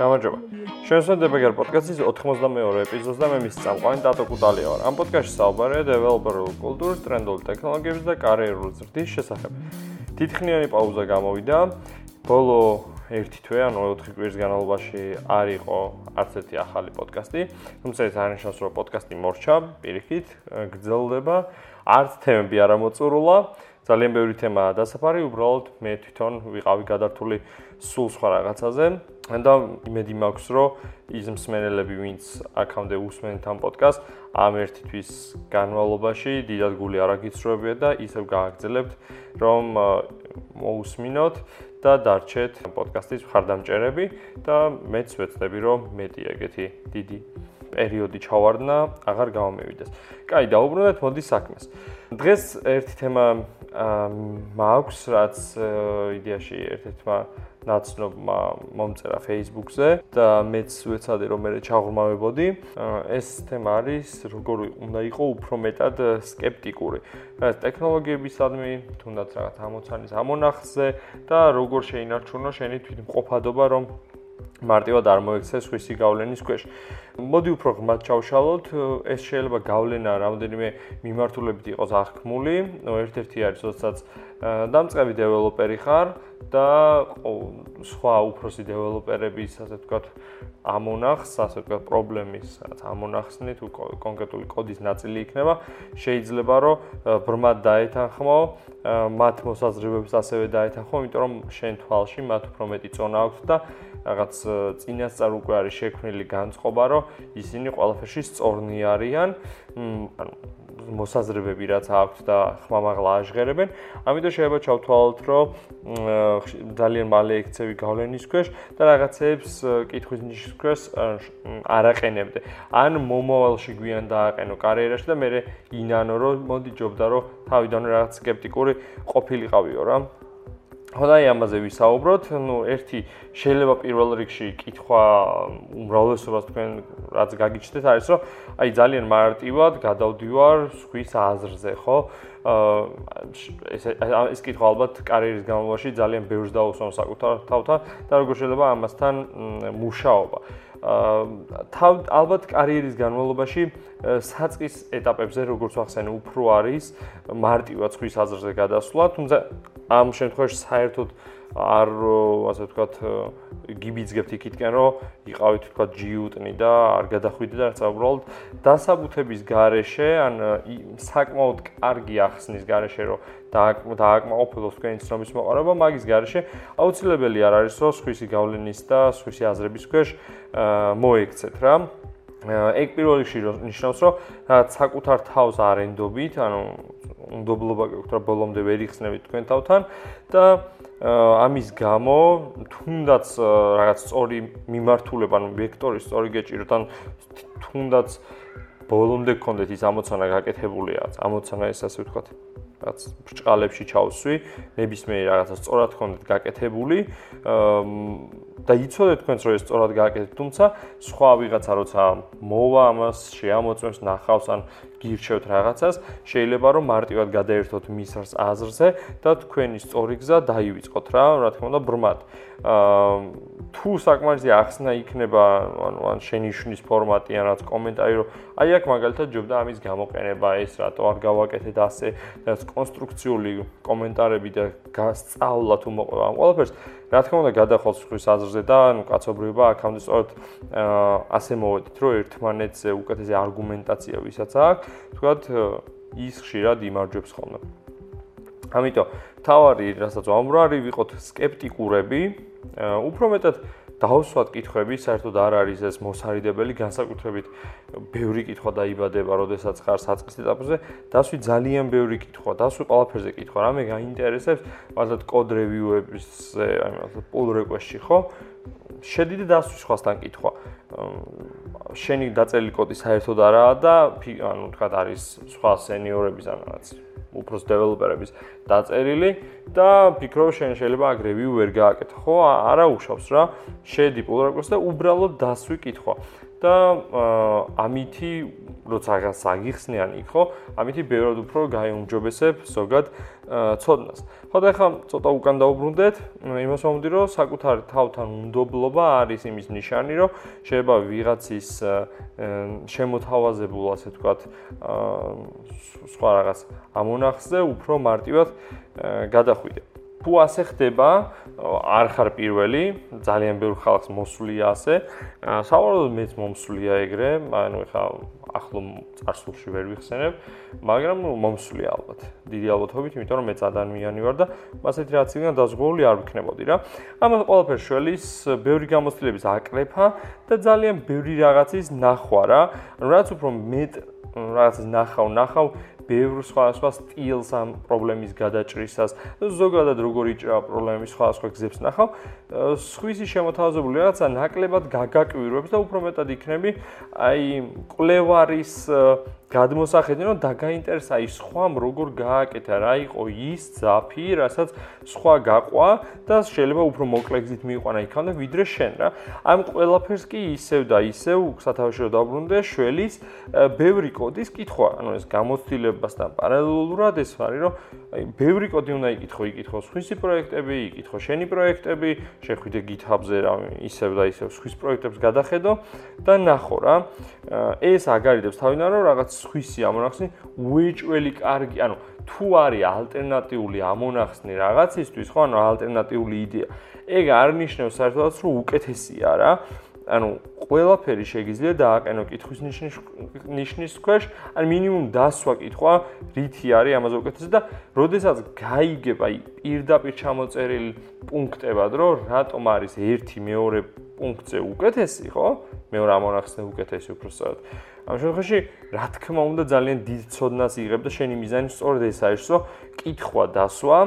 გამარჯობა. შევსვენ დებეგერ პოდკასტის 92 ეპიზოდს და მე მის წამყვანი დატო კუტალია ვარ. ამ პოდკასტში საუბარია დეველოპერულ კულტურის, ტრენდულ ტექნოლოგიების და კარიერული ზრდის შესახებ. თითქმიანი პაუზა გამოვიდა. ბოლო ერთი თვე, ანუ 4 კვირის განმავლობაში არ იყო არც ერთი ახალი პოდკასტი. თუმცა ეს არნიშნავს, რომ პოდკასტი მორჩა, პირიქით, გრძელდება. არც თემები არ ამოწურულა. ძალიან ბევრი თემაა დასაფარი, უბრალოდ მე თვითონ ვიყავი გადართული სულ სხვა რაღაცაზე. და იმედი მაქვს, რომ ის მსმენელები, ვინც აქამდე უსმენთ ამ პოდკასტს, ამ ერთი თვის განმავლობაში დიდად გული არაგიცრუებია და ისევ გააგრძელებთ, რომ მოусმინოთ და დარჩეთ პოდკასტის მხარდამჭერები და მეც ვეცდები, რომ მეტი ეგეთი დიდი პერიოდი ჩავარდნა, აღარ გამომივიდეს. კაი, დაუბრუნდეთ მოდი საქმეს. დღეს ერთი თემა მაქვს, რაც იდეაში ერთ-ერთმა ნაცნობმა მომწერა Facebook-ზე და მეც ვეცადე რომ მე ჩაღრმავებოდი. ეს თემა არის როგორ უნდა იყო უფრო მეტად скеპტიკური. რაც ტექნოლოგიებისადმი, თუნდაც რაღაც ამოცანის ამონახზე და როგორ შეინარჩუნო შენი თვითმყოფადობა, რომ მარტივად არ მოექცეს სხვისი გავლენის ქვეშ. მოდი უფრო ღმად ჩავშალოთ, ეს შეიძლება გავლენა რამოდენიმე მიმართულებით იყოს აღქმული. ერთ-ერთი არის, როდესაც დამწყები დეველოპერი ხარ და სხვა უფროსი დეველოპერების, ასე ვთქვათ, ამონახს, ასე ვთქვათ, პრობლემის, რაც ამონახსნით, კონკრეტული კოდის ნაწილი იქნება, შეიძლება რომ ბრმად დაეთანხმო, მათ მოსაზრებებს ასევე დაეთანხმო, იმიტომ რომ შენ თვალში მათ უფრო მეტი წონა აქვს და რაღაც წინასწარ უკვე არის შექმნილი განწყობა, რომ რომ ისინი ყველაფერში სწორნი არიან, ანუ მოსაზრებები რაც აქვთ და ხმამაღლა აღღერებენ. ამიტომ შეიძლება ჩავთვალოთ, რომ ძალიან მალე ექცევი გავლენის ქვეშ და რაღაცეებს კითხვის ნიშნის ქვეშ არ აყენებდე. ან მომავალში გვიან დააყენო კარიერაში და მე ინანო რომ მოდი ჯობდა რომ თავიდან რაღაც სკეპტიკური ყოფილიყავიო რა. ხოდაი ამაზე ვისაუბროთ. ნუ ერთი შეიძლება პირველ რიგში კითხვა უმრავლესობას თქვენ რაც გაგიჩნდეთ არის რომ აი ძალიან მარტივად გადავდივარ სხვის აზრზე, ხო? აა ეს ეს კითხვა ალბათ კარიერის განმავლობაში ძალიან ბევრს დაუსვამს საკუთარ თავთან და როგორ შეიძლება ამასთან მუშაობა. აა თავ ალბათ კარიერის განმავლობაში საწყის ეტაპებზე როგორც ახსენე უფრო არის მარტივად სხვის აზრზე გადასვლა, თუმცა ამ შემთხვევაში საერთოდ არ ასე ვთქვათ გიბიძგებთ იქითკენ რომ იყავით ვთქვათ ჯიუტნი და არ გადახვიდეთ და რაც უბრალოდ დასაბუთების garaშე ან საკმაოდ კარგი ახსნის garaშე რომ დააკმაყოფილოს თქვენი ცნობის მოყარება მაგის garaშე აუცილებელი არ არის რომ სხვისი გავლენის და სხვისი აზრების ქვეშ მოექცეთ რა ეგ პირველ რიგში ნიშნავს რომ საკუთარ თავს არენდობით ანუ უნდობლობა გაქვთ რა ბოლომდე ვერ იხსნებით თქვენ თავთან და ამის გამო თუნდაც რაღაც სწორი მიმართულება, ანუ ვექტორი სწორი გეჭიროთ, ან თუნდაც ბოლომდე გქონდეთ ის ამოცანა გაკეთებულია, ამოცანა ეს ასე ვთქვათ, რაც ბრჭყალებში ჩავსვი, ნებისმიერ რაღაცას სწორად გქონდეთ გაკეთებული. და იცოდეთ თქვენს რომ ეს სწორად გააკეთეთ, თუმცა სხვა ვიღაცა როცა მოვა ამას, შეამოწმებს, ნახავს ან გირჩევთ რაღაცას, შეიძლება რომ მარტივად გადაერთოთ მის აზრზე და თქვენი სწორი გზა დაივიწყოთ რა, რა თქმა უნდა, ბრმად. აა თუ საკმარისი ახსნა იქნება, ანუ ან შენიშვნის ფორმატი ან რაც კომენტარი, რომ აი აქ მაგალითად ჯობდა ამის გამოყენება, ეს რატო არ გავაკეთეთ ასე, რაც კონსტრუქციული კომენტარები და გასწავლა თუ მოყვება ამ ყველაფერს, რა თქმა უნდა, გადახვალ სხვის აზრზე და ანუ კაცობრიობა აქამდე სწორედ ასე მოვედით, რომ ერთმანეთზე უკეთესი არგუმენტაცია ვისაც აქვს, თქვათ ის ხშირად იმარჯვებს ხოლმე. ამიტომ თავარი რასაც ვამბობ, არის ვიყოთ скептикურები, უფრო მეტად დავსვათ კითხვები, საერთოდ არ არის ეს მოსარიდებელი განსაკუთრებით ბევრი კითხვა დაიბადება, როდესაც ხარ საწყის ეტაპზე, დასვი ძალიან ბევრი კითხვა, დასვი ყველაფერზე კითხვა, რამე გაინტერესებს, მაგალითად კოდ რევიუების, აი მაგალითად pull request-ში ხო? შედი და დასვი სხვასთან კითხვა. შენი დაწერილი კოდი საერთოდ არაა და ანუ თქვა არის სხვა სენიორების ან რაღაც უბრალოდ დეველოპერების დაწერილი და ფიქრობ შენ შეიძლება აქ რევიუ ვერ გააკეთო. ხო, არა უშავს რა. შედი pull request და უბრალოდ დასვი კითხვა. და ამითი როცა რაღაც აგიხსნიან იქ ხო ამითი ბევრად უფრო გაიუმჯობესებ ზოგად ცოდნას. ხო და ახლა ცოტა უკან დაუბრუნდეთ. იმას მომდი რომ საკუთარი თავთან უნდობლობა არის იმის ნიშანი რომ შეიძლება ვიღაცის შემოთავაზებულ ასე ვთქვათ სხვა რაღაც ამონახზე უფრო მარტივად გადახვიდე თუ ასე ხდება, არ ხარ პირველი, ძალიან ბევრ ხალხს მოსულია ასე. სავარაუდოდ მეც მომსულია ეგრე, ანუ ხა ახლო წარსულში ვერ ვიხსენებ, მაგრამ მომსულია ალბათ. დიდი ალბათობით, იმიტომ რომ მეც ადამიანი ვარ და მასეთი რაც იქნება დაზღვეული არ ვიქნებოდი რა. ამას ყველაფერს შველის ბევრი გამოცდილების აკრეფა და ძალიან ბევრი რაღაცის ნახვა რა. რაც უფრო მეტ რაღაცის ნახავ, ნახავ ბევრ სხვადასხვა სტილს ამ პრობლემის გადაჭრისას ზოგადად როგორი ჭრა პრობლემის სხვადასხვა გზებს. ნახავ სხვისი შემოთავაზებული რაღაცა ნაკლებად გაგაკვირვებს და უფრო მეტად იქნები აი კვლევარის გადმოსახედი რომ დაგაინტერესა ის სხვამ როგორ გააკეთა რა იყო ის ძაფი რასაც სხვა გაყვა და შეიძლება უფრო მოკლეგზით მიიყვანა იქამდე ვიდრე შენ რა. ამ ყველაფერს კი ისევ და ისევ სათავეში დაბრუნდე შველის ბევრი კოდის კითხვა. ანუ ეს გამოცდილებასთან პარალელურად ეს არის რომ აი ბევრი კოდი უნდა იკითხო იკითხო სხვისი პროექტები იკითხო შენი პროექტები შეხვიდე GitHub-ზე რა ისევ და ისევ სხვის პროექტებს გადახედო და ნახო რა ეს აგარიდებს თავიდან რომ რაღაც სხვისი ამონახსნი უეჭველი კარგი, ანუ თუ არის ალტერნატიული ამონახსნი რაღაცისთვის, ხო, ანუ ალტერნატიული იდეა. ეგ არ ნიშნავს საერთოდ რომ უკეთესია რა. ანუ ყველაფერი შეიძლება დააყენო კითხვის ნიშნის ნიშნის ქვეშ, ან მინიმუმ დასვა კითხვა, რითი არის ამაზე უკეთესი და როდესაც გაიგებ აი პირდაპირ ჩამოწერილ პუნქტებად, რომ რატომ არის ერთი მეორე პუნქტზე უკეთესი, ხო? მეორე ამონახსნე უკეთესი უბრალოდ. ამ შემთხვევაში, რა თქმა უნდა, ძალიან დიდ ცოდნას იღებ და შენი მიზანი სწორედ ეს არის, რომ კითხვა დასვა,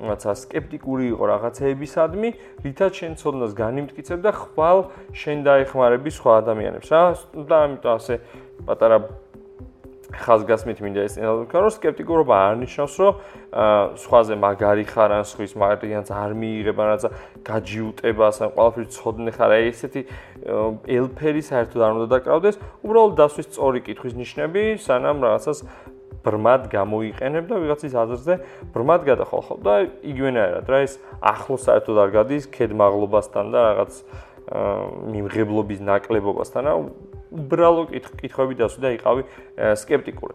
რაღაცა скеპტიკური იყო რაღაცეებისადმი, რითაც შენ ცოდნას განიმტკიცებ და ხვალ შენ დაეხმარები სხვა ადამიანებს რა. და ამიტომ ასე პატარა ხაზგასმით მინდა ესწინააღმდეგო, რომ скеპტიკურობა არნიშნავს, რომ სხვაზე მაგარი ხარ ან სხვის მაგარიანს არ მიიღებ, ან რაცა გაჯიუტებას, ან ყველაფერი ცოდნე ხარ, აი ესეთი ელფერი საერთოდ არ უნდა დაკავდეს, უბრალოდ დასვის სწორი კითხვის ნიშნები, სანამ რაღაცას ბრმად გამოიყენებდა ვიღაცის აზრზე ბრმად გადახალხობდა იგივენაირად რა ეს ახლო საერთოდ არ გადის ქედმაღლობასთან და რაღაც მიმღებლობის ნაკლებობასთან რა უბრალო კითხვები დასვიდა იყავი скеპტიკური.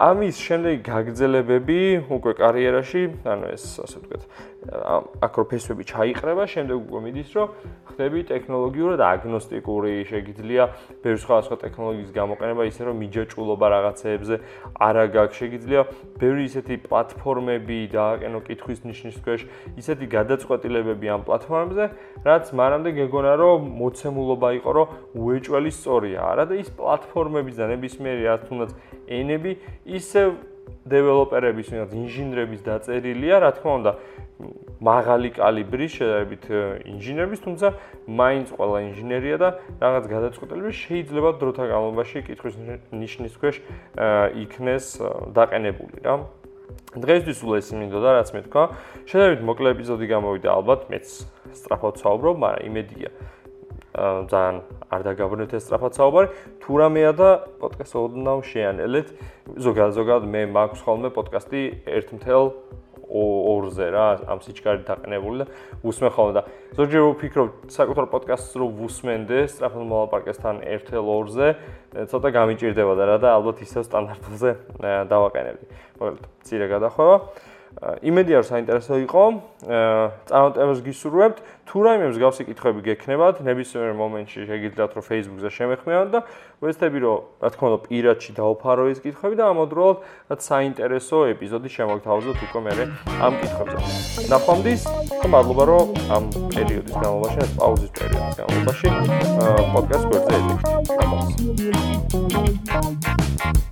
ამის შემდეგ გაგრძელებები უკვე კარიერაში, ანუ ეს ასე ვთქვათ, აკროფესები ჩაიყრება, შემდეგ უკვე მიდის, რომ ხდები ტექნოლოგიურად აგნოსტიკური, შეგიძლია ბევრ სხვა სხვა ტექნოლოგიის გამოყენება, ისე რომ მიჯაჭულობა რაღაცეებზე არა გაქვს, შეგიძლია ბევრი ისეთი პლატფორმები დააყენო კითხვის ნიშნის ქვეშ, ისეთი გადაწყვეტილებები ამ პლატფორმებზე, რაც მანამდე გეგონა რომ მოცემულობა იყო, რომ უეჭველი სწორია, არა და ის პლატფორმები და ნებისმიერი რაც თუნდაც ენები ისევ დეველოპერების, ვიღაც ინჟინრების დაწერილია, რა თქმა უნდა, მაღალი კალიბრის შედარებით ინჟინერების, თუმცა მაინც ყველა ინჟინერია და რაღაც გადაწყვეტილება შეიძლება დროთა განმავლობაში კითხვის ნიშნის ქვეშ იქნეს დაყენებული რა. დღესთვის სულ ეს მინდოდა რაც მე თქვა. შედარებით მოკლე ეპიზოდი გამოვიდა ალბათ, მეც სწრაფად საუბრობ, მაგრამ იმედია ძალიან არ დაგაბრუნეთ ეს სწრაფად საუბარი. თუ რამეა და პოდკასტს ოდნავ შეანელეთ. ზოგადად ზოგადად მე მაქვს ხოლმე პოდკასტი 1.0 ორზე რა ამ სიჩქარით დაყენებული და უსმენ ხოლმე და ზოგჯერ ვფიქრობ საკუთარ პოდკასტს რო ვუსმენდე სწრაფად მოლაპარაკესთან 1.2-ზე ცოტა გამიჭirdება და რა და ალბათ ისევ სტანდარტზე დავაყენებდი. მოკლედ, ცირე გადახვევა. იმედია რომ საინტერესო იყო. წარმატებას გისურვებთ. თუ რაიმე მსგავსი კითხვები გექნებათ, ნებისმიერ მომენტში შეგიძლიათ რომ Facebook-ზე შემეხმიანოთ და ვეცდები რომ რა თქმა უნდა პირადში დაუფარო ეს კითხვები და ამავდროულად რაც საინტერესო ეპიზოდი შემოგთავაზოთ უკვე მე ამ კითხვებზე. ნახვამდის და მადლობა რომ ამ პერიოდის განმავლობაში, ეს პაუზის პერიოდის განმავლობაში პოდკასტ გვერდზე ეძებთ. Thank